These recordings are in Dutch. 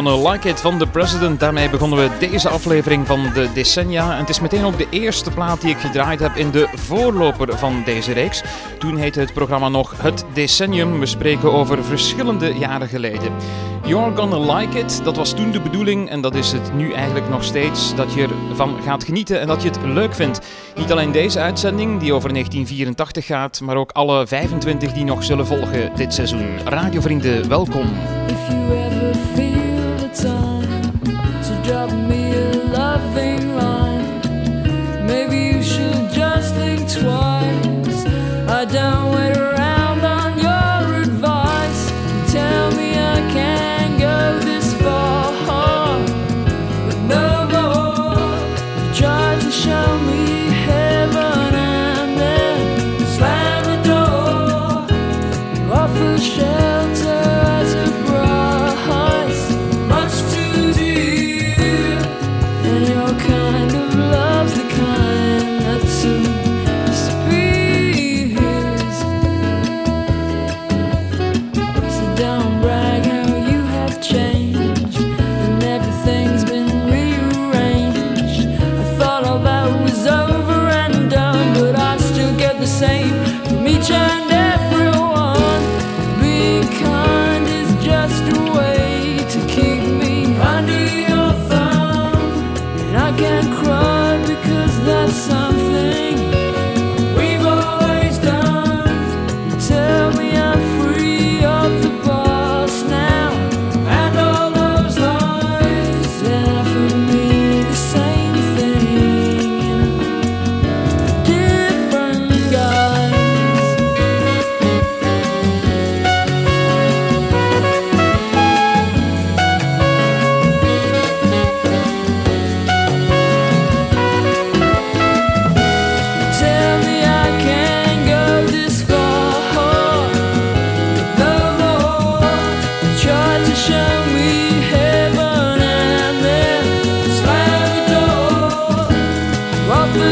Gonna Like It van The President. Daarmee begonnen we deze aflevering van de decennia. En het is meteen ook de eerste plaat die ik gedraaid heb in de voorloper van deze reeks. Toen heette het programma nog Het Decennium. We spreken over verschillende jaren geleden. You're Gonna Like It, dat was toen de bedoeling en dat is het nu eigenlijk nog steeds. Dat je ervan gaat genieten en dat je het leuk vindt. Niet alleen deze uitzending, die over 1984 gaat, maar ook alle 25 die nog zullen volgen dit seizoen. Radiovrienden, welkom.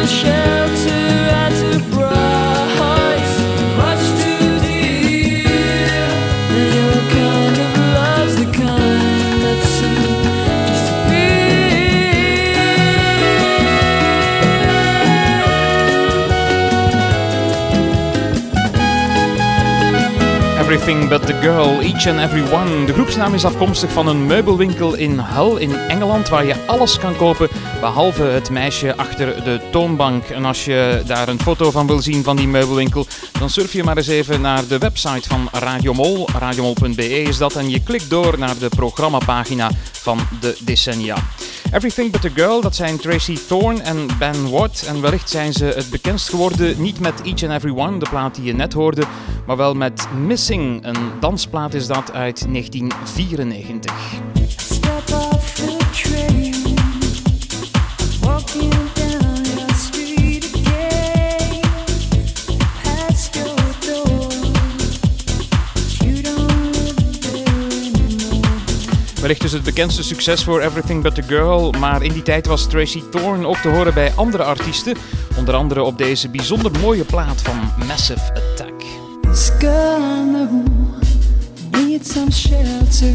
shelter Everything But The Girl, Each and Every One. De groepsnaam is afkomstig van een meubelwinkel in Hull in Engeland waar je alles kan kopen behalve het meisje achter de toonbank. En als je daar een foto van wil zien van die meubelwinkel, dan surf je maar eens even naar de website van Radio Mol. Radiomol.be is dat en je klikt door naar de programmapagina van de decennia. Everything But The Girl, dat zijn Tracy Thorn en Ben Watt. En wellicht zijn ze het bekendst geworden niet met Each and Every One, de plaat die je net hoorde, maar wel met Missing. Een dansplaat is dat uit 1994. Wellicht is het bekendste succes voor Everything But The Girl, maar in die tijd was Tracy Thorn ook te horen bij andere artiesten. Onder andere op deze bijzonder mooie plaat van Massive Attack. Some shelter,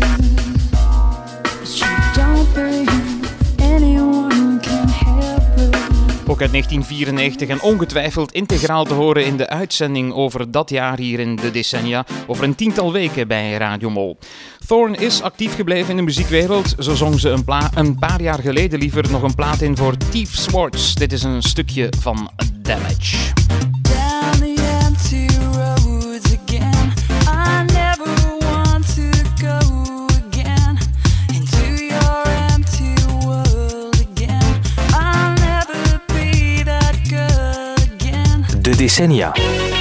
don't Ook uit 1994 en ongetwijfeld integraal te horen in de uitzending over dat jaar hier in de decennia, over een tiental weken bij Radio Mol. Thorn is actief gebleven in de muziekwereld. Zo zong ze een, een paar jaar geleden liever nog een plaat in voor Thief Swartz. Dit is een stukje van Damage. Decennia.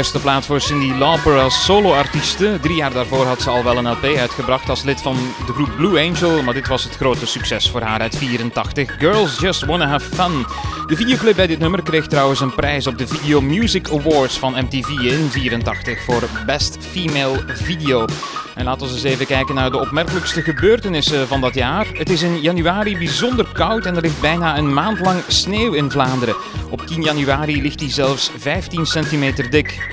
De allereerste plaat voor Cindy Lauper als soloartieste. Drie jaar daarvoor had ze al wel een LP uitgebracht als lid van de groep Blue Angel, maar dit was het grote succes voor haar uit 84. Girls Just Wanna Have Fun. De videoclip bij dit nummer kreeg trouwens een prijs op de Video Music Awards van MTV in 84 voor Best Female Video. En laten we eens even kijken naar de opmerkelijkste gebeurtenissen van dat jaar. Het is in januari bijzonder koud en er ligt bijna een maand lang sneeuw in Vlaanderen. Op 10 januari ligt die zelfs 15 centimeter dik.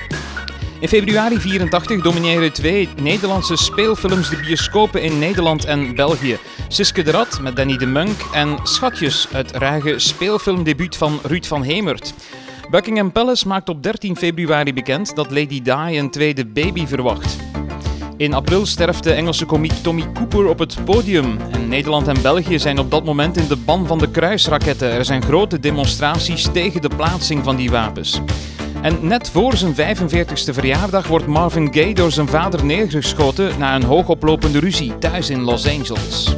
In februari 84 domineren twee Nederlandse speelfilms de bioscopen in Nederland en België. Siske de Rat met Danny de Munk en Schatjes, het ruige speelfilmdebuut van Ruud van Hemert. Buckingham Palace maakt op 13 februari bekend dat Lady Di een tweede baby verwacht. In april sterft de Engelse komiek Tommy Cooper op het podium. Nederland en België zijn op dat moment in de ban van de kruisraketten. Er zijn grote demonstraties tegen de plaatsing van die wapens. En net voor zijn 45ste verjaardag wordt Marvin Gaye door zijn vader neergeschoten na een hoogoplopende ruzie thuis in Los Angeles.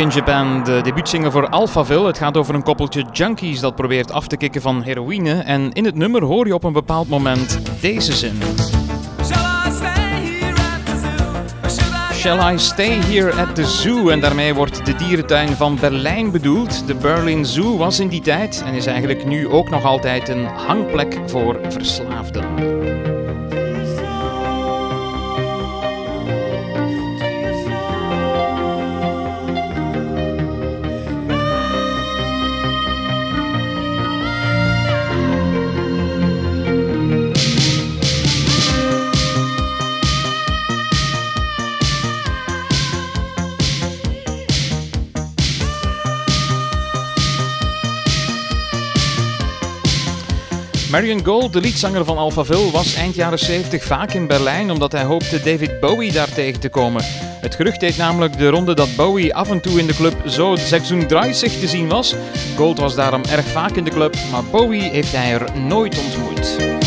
In Japan, de debuutsingle voor Alphaville. Het gaat over een koppeltje junkies dat probeert af te kicken van heroïne. En in het nummer hoor je op een bepaald moment deze zin. Shall I stay here at the zoo, or should I Shall I stay here at the zoo? En daarmee wordt de dierentuin van Berlijn bedoeld. De Berlin Zoo was in die tijd en is eigenlijk nu ook nog altijd een hangplek voor verslaafden. Marion Gold, de liedzanger van Alphaville, was eind jaren 70 vaak in Berlijn omdat hij hoopte David Bowie daar tegen te komen. Het gerucht deed namelijk de ronde dat Bowie af en toe in de club zo 36 te zien was. Gold was daarom erg vaak in de club, maar Bowie heeft hij er nooit ontmoet.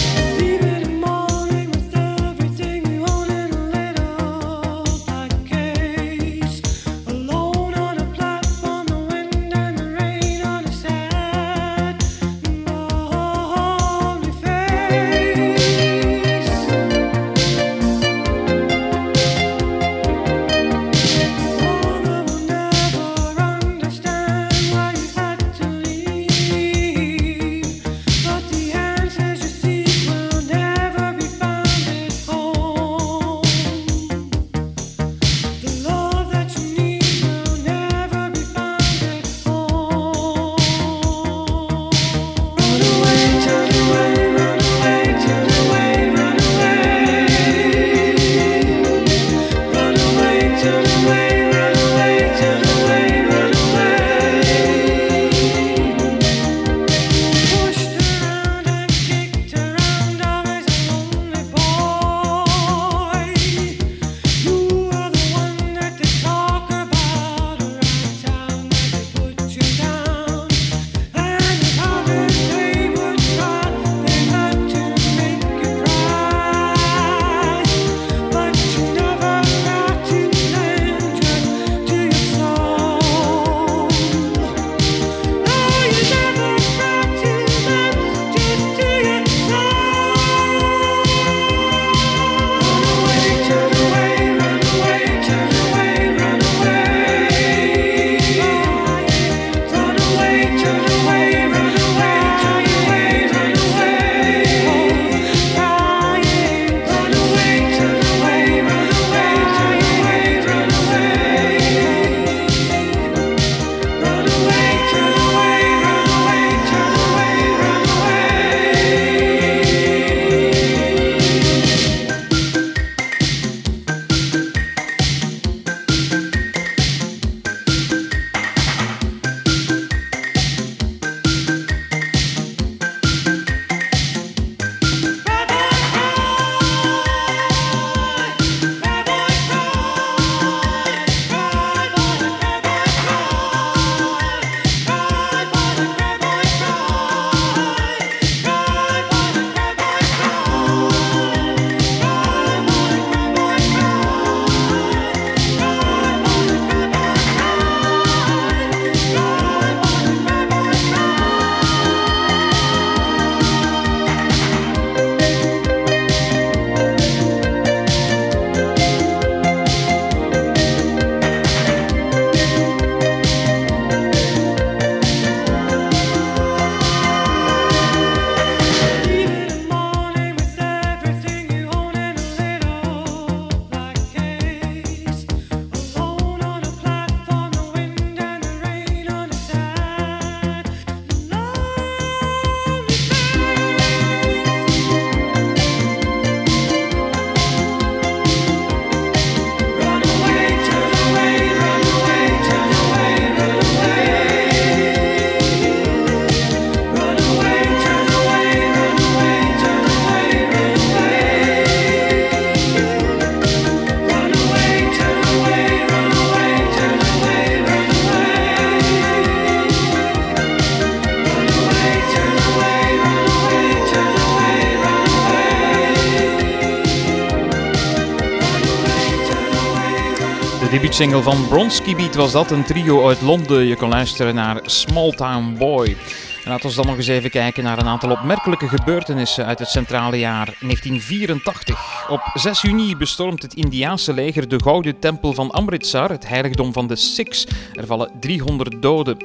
debuutsingle van Bronski Beat was dat, een trio uit Londen. Je kon luisteren naar Small Town Boy. Laten we dan nog eens even kijken naar een aantal opmerkelijke gebeurtenissen uit het centrale jaar 1984. Op 6 juni bestormt het Indiaanse leger de gouden tempel van Amritsar, het heiligdom van de Sikhs. Er vallen 300 doden.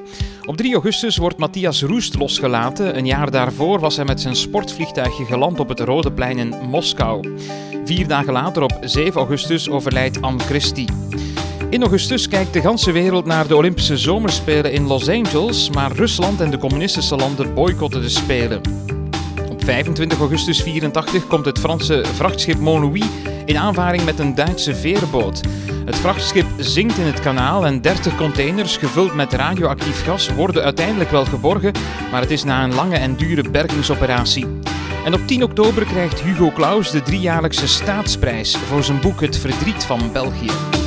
Op 3 augustus wordt Matthias Roest losgelaten. Een jaar daarvoor was hij met zijn sportvliegtuigje geland op het Rode Plein in Moskou. Vier dagen later, op 7 augustus, overlijdt Anne Christie. In augustus kijkt de ganse wereld naar de Olympische Zomerspelen in Los Angeles, maar Rusland en de communistische landen boycotten de Spelen. Op 25 augustus 1984 komt het Franse vrachtschip Montlouis in aanvaring met een Duitse veerboot. Het vrachtschip zinkt in het kanaal en 30 containers gevuld met radioactief gas worden uiteindelijk wel geborgen, maar het is na een lange en dure bergingsoperatie. En op 10 oktober krijgt Hugo Claus de driejaarlijkse staatsprijs voor zijn boek Het Verdriet van België.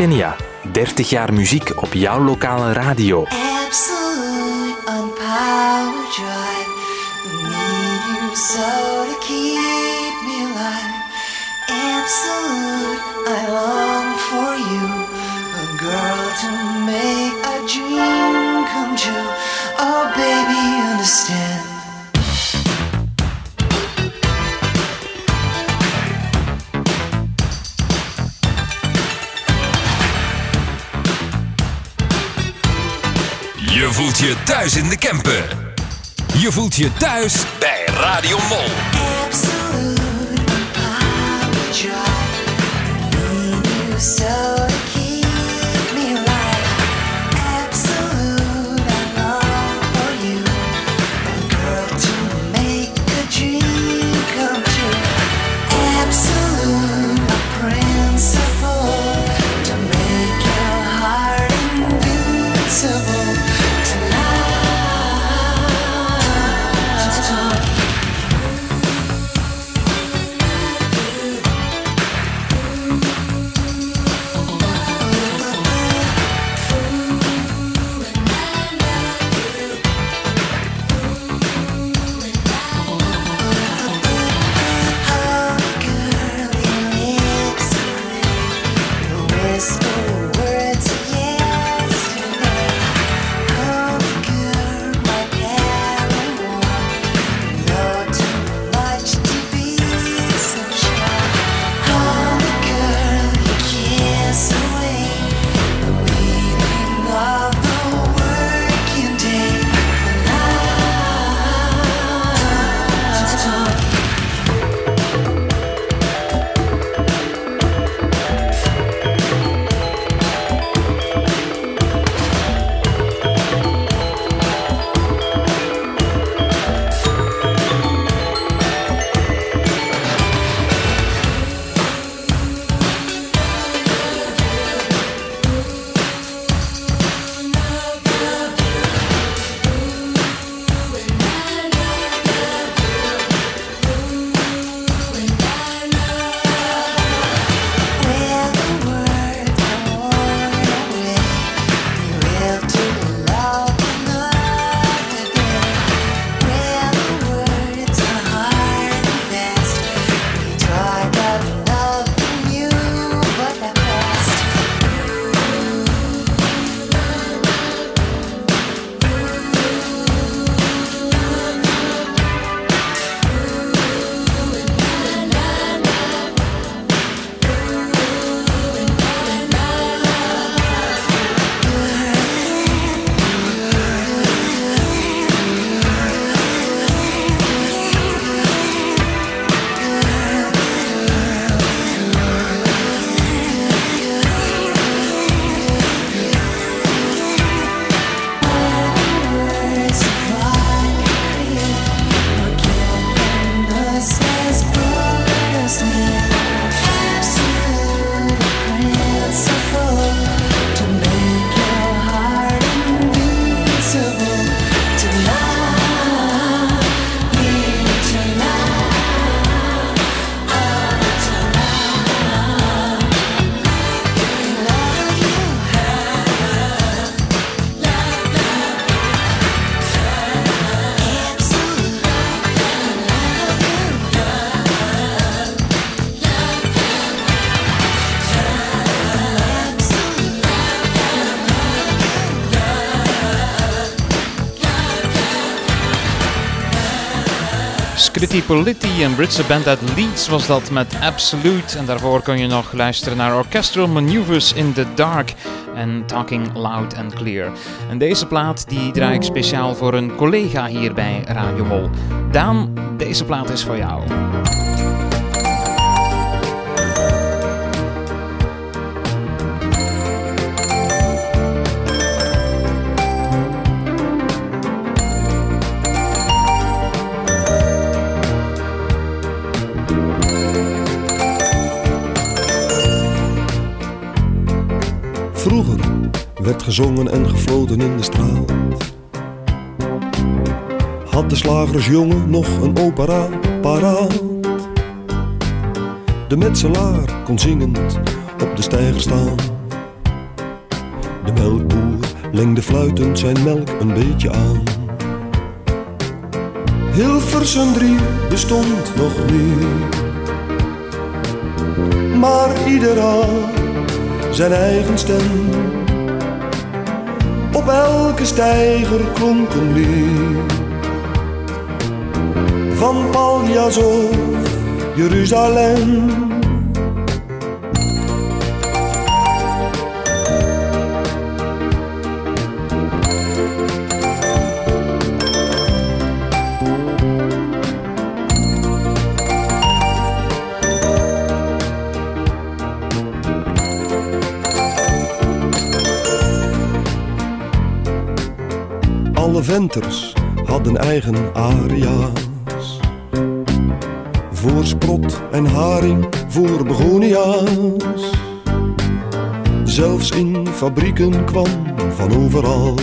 Decennia. 30 jaar muziek op jouw lokale radio. Absolute on power drive. Need you so to keep me alive. Absolute, I long for you. A girl to make a dream come true. Oh, baby, understand. Voelt je thuis in de Kempen. Je voelt je thuis bij Radio Mol. Pretty Polity, een Britse band uit Leeds was dat met Absolute. En daarvoor kon je nog luisteren naar Orchestral Maneuvers in the Dark en Talking Loud and Clear. En deze plaat die draai ik speciaal voor een collega hier bij Radio Mol. Daan, deze plaat is voor jou. Gezongen en gefloten in de straat. Had de slagersjongen nog een opera paraat. De metselaar kon zingend op de steiger staan. De melkboer lengde fluitend zijn melk een beetje aan. Hilversum 3 bestond nog niet. Maar ieder had zijn eigen stem. Op elke steiger klonk een lied. Van Paljas of Jeruzalem. Venters hadden eigen aria's. Voor sprot en haring, voor begonia's. Zelfs in fabrieken kwam van overal.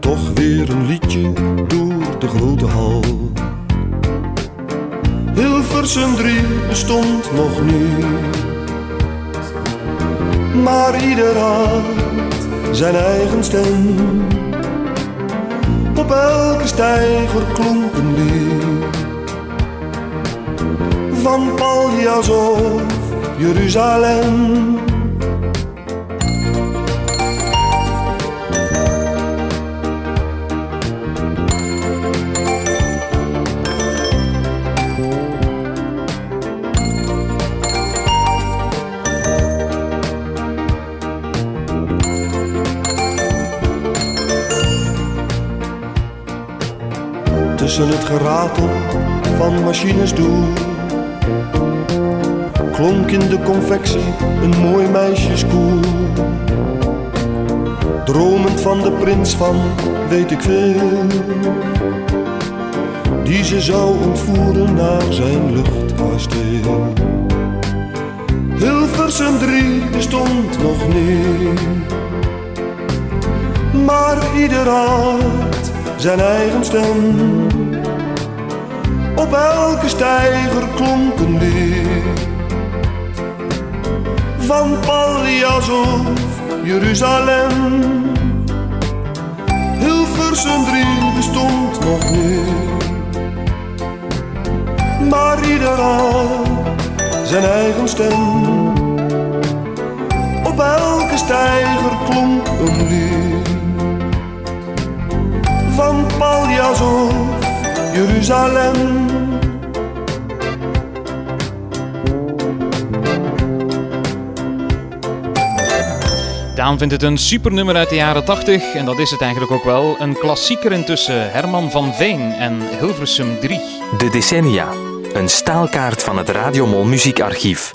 Toch weer een liedje door de grote hal. Hilversum 3 bestond nog niet. Maar ieder had zijn eigen stem. Op elke steiger klonk een. Van Paljas of Jeruzalem. Tussen het geratel van machines door. Klonk in de confectie een mooi meisjeskoel. Dromend van de prins van weet ik veel Die ze zou ontvoeren naar zijn luchtkasteel. Hilversum 3 bestond nog niet Maar ieder had zijn eigen stem op elke steiger klonk een lied Van Paljas of Jeruzalem. Hilversum 3 bestond nog niet Maar ieder had zijn eigen stem. Op elke steiger klonk een lied Van Paljas of Jeruzalem Daan vindt het een supernummer uit de jaren 80 en dat is het eigenlijk ook wel. Een klassieker intussen, Herman van Veen en Hilversum 3. De decennia. Een staalkaart van het Radiomol muziekarchief.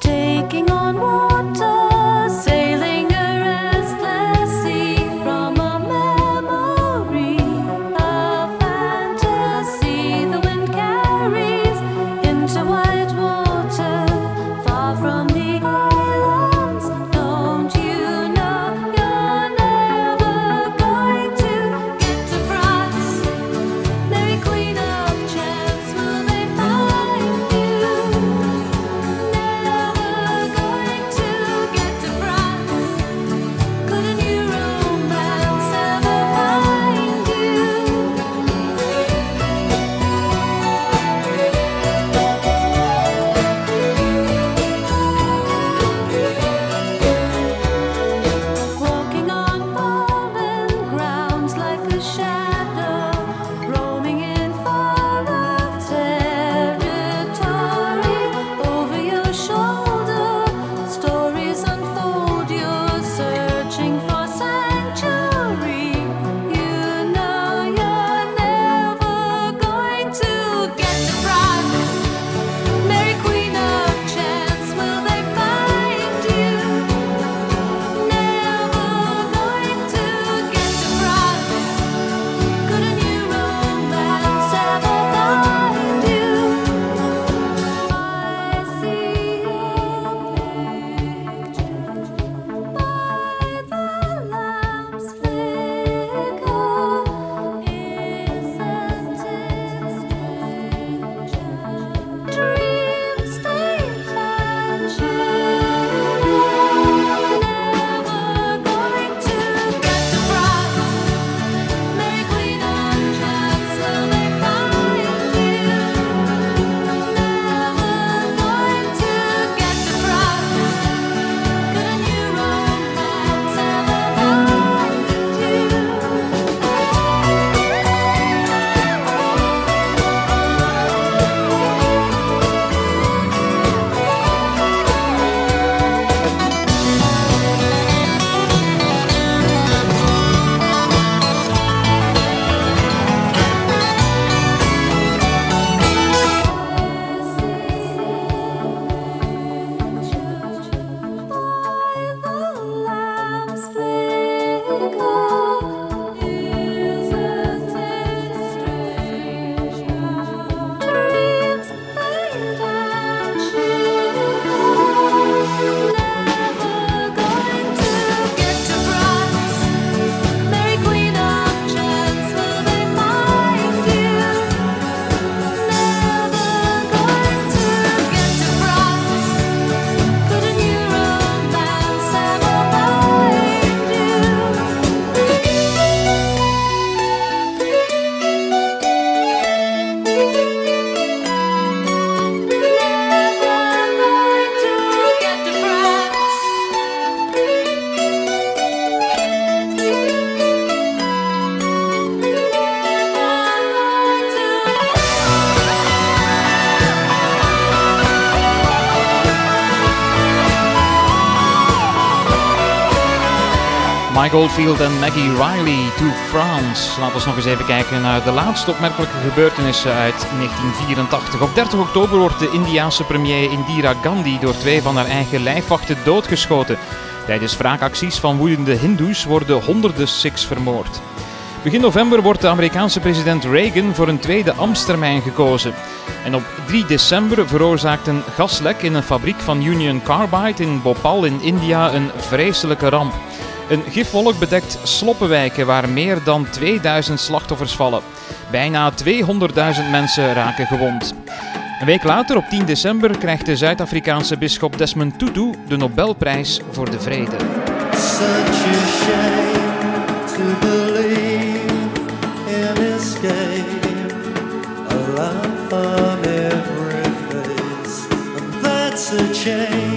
Mike Oldfield en Maggie Riley to France. Laten we nog eens even kijken naar de laatste opmerkelijke gebeurtenissen uit 1984. Op 30 oktober wordt de Indiaanse premier Indira Gandhi door twee van haar eigen lijfwachten doodgeschoten. Tijdens wraakacties van woedende hindoes worden honderden Sikhs vermoord. Begin november wordt de Amerikaanse president Reagan voor een tweede ambtstermijn gekozen. En op 3 december veroorzaakt een gaslek in een fabriek van Union Carbide in Bhopal in India een vreselijke ramp. Een gifwolk bedekt sloppenwijken waar meer dan 2000 slachtoffers vallen. Bijna 200.000 mensen raken gewond. Een week later, op 10 december, krijgt de Zuid-Afrikaanse bisschop Desmond Tutu de Nobelprijs voor de vrede. Such a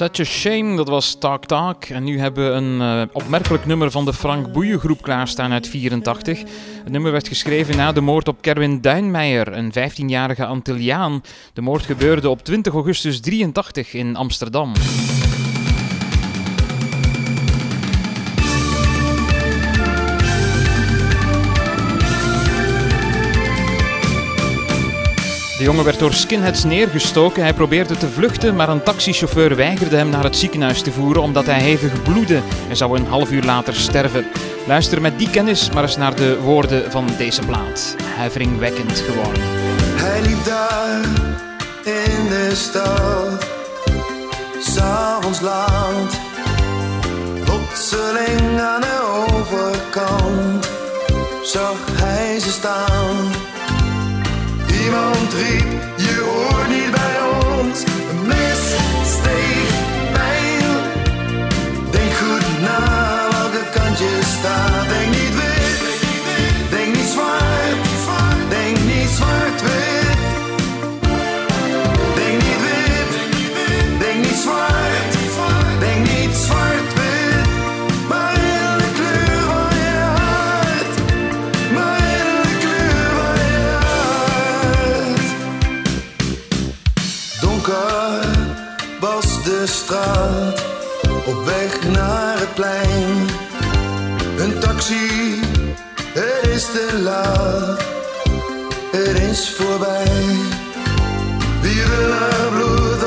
Such a Shame, dat was Talk Talk. En nu hebben we een eh, opmerkelijk nummer van de Frank Boeien groep klaarstaan uit 84. Het nummer werd geschreven na de moord op Kerwin Duinmeijer, een 15-jarige Antilliaan. De moord gebeurde op 20 augustus 83 in Amsterdam. De jongen werd door skinheads neergestoken. Hij probeerde te vluchten, maar een taxichauffeur weigerde hem naar het ziekenhuis te voeren omdat hij hevig bloedde en zou een half uur later sterven. Luister met die kennis maar eens naar de woorden van deze plaat. Huiveringwekkend gewoon. Hij liep daar in de stad, s'avonds laat. Plotseling aan de overkant zag hij ze staan. Não riep. Op weg naar het plein. Een taxi, het is te laat, het is voorbij. Wiebelig bloed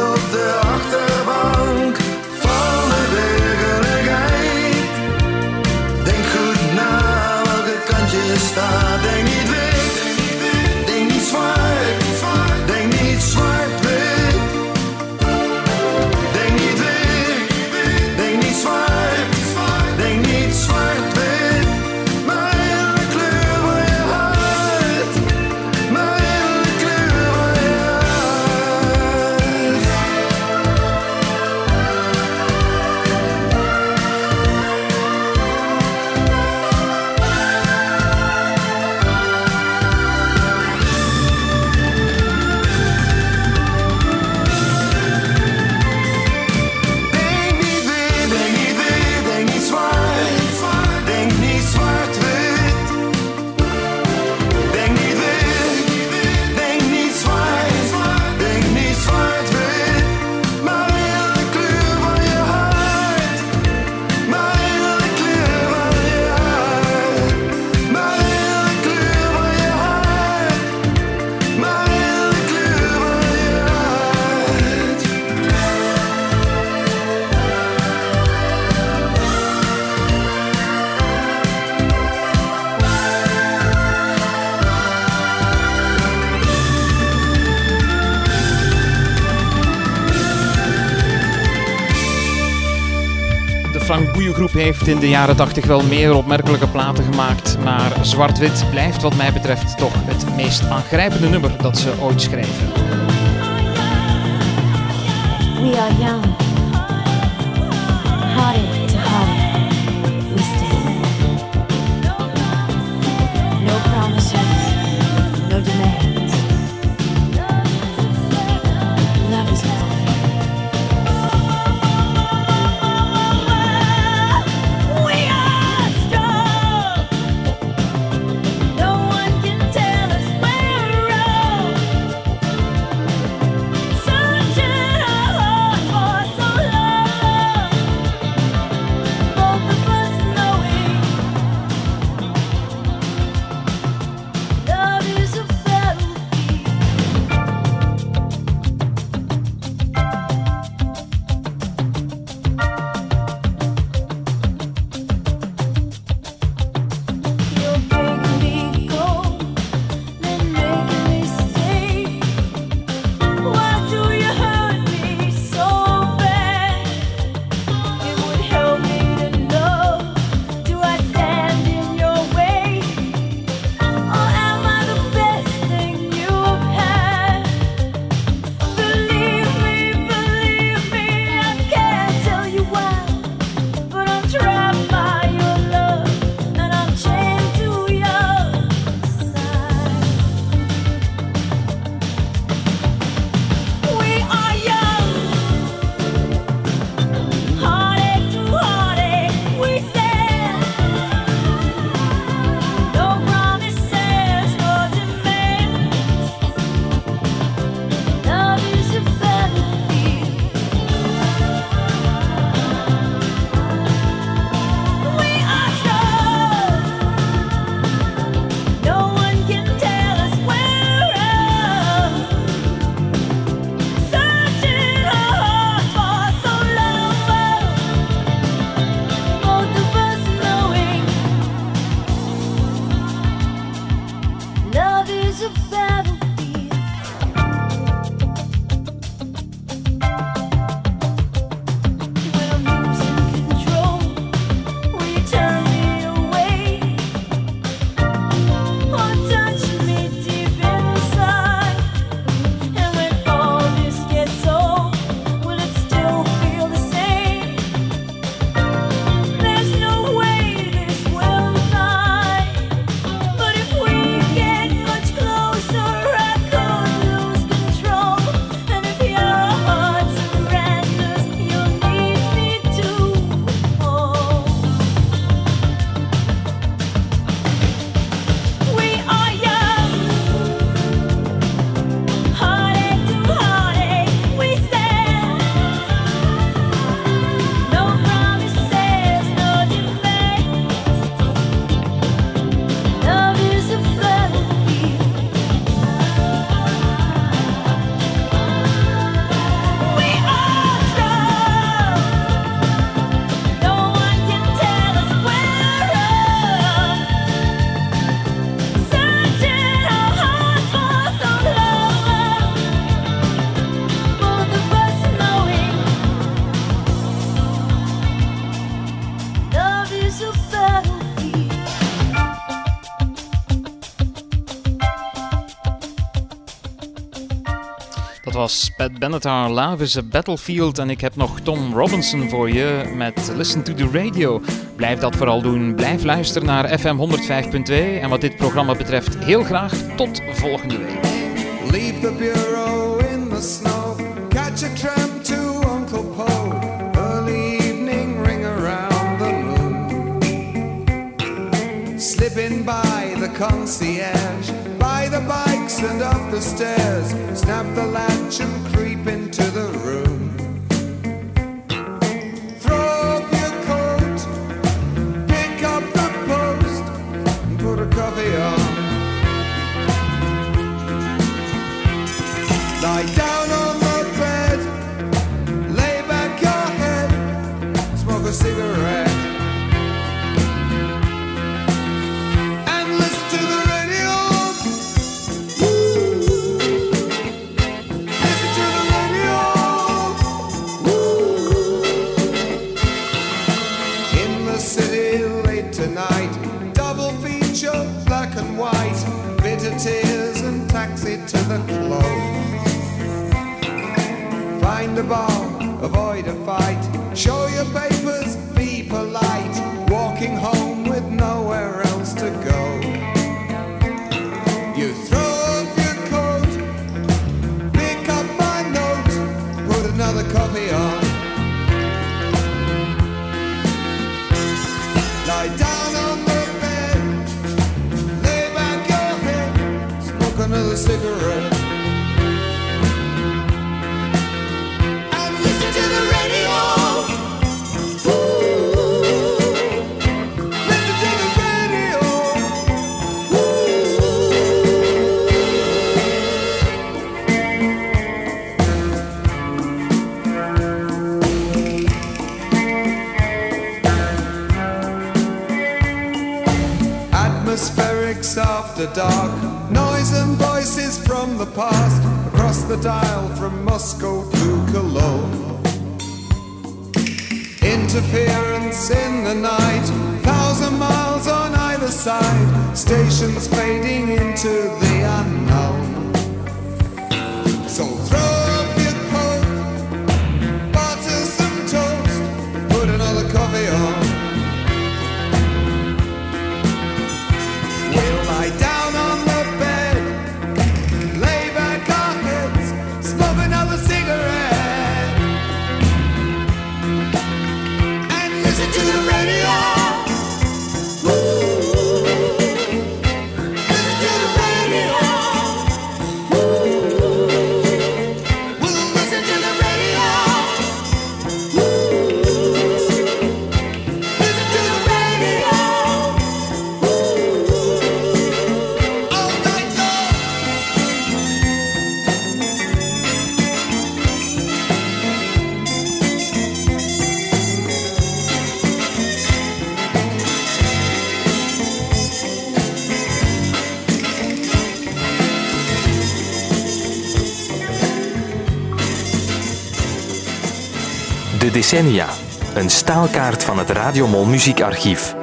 heeft in de jaren 80 wel meer opmerkelijke platen gemaakt, maar Zwart-Wit blijft wat mij betreft toch het meest aangrijpende nummer dat ze ooit schreven. We are young, was Pat Benatar, Love is a Battlefield. En ik heb nog Tom Robinson voor je met Listen to the Radio. Blijf dat vooral doen. Blijf luisteren naar FM 105.2. En wat dit programma betreft, heel graag tot volgende week. Leave the bureau in the snow. Catch a tram to Uncle Poe. Early evening ring around the moon. Slipping by the concierge. By the bikes and up the stairs. Snap the latch and After dark, noise and voices from the past, across the dial from Moscow to Cologne. Interference in the night, thousand miles on either side, stations fading into the unknown. Staalkaart van het Radiomol muziekarchief.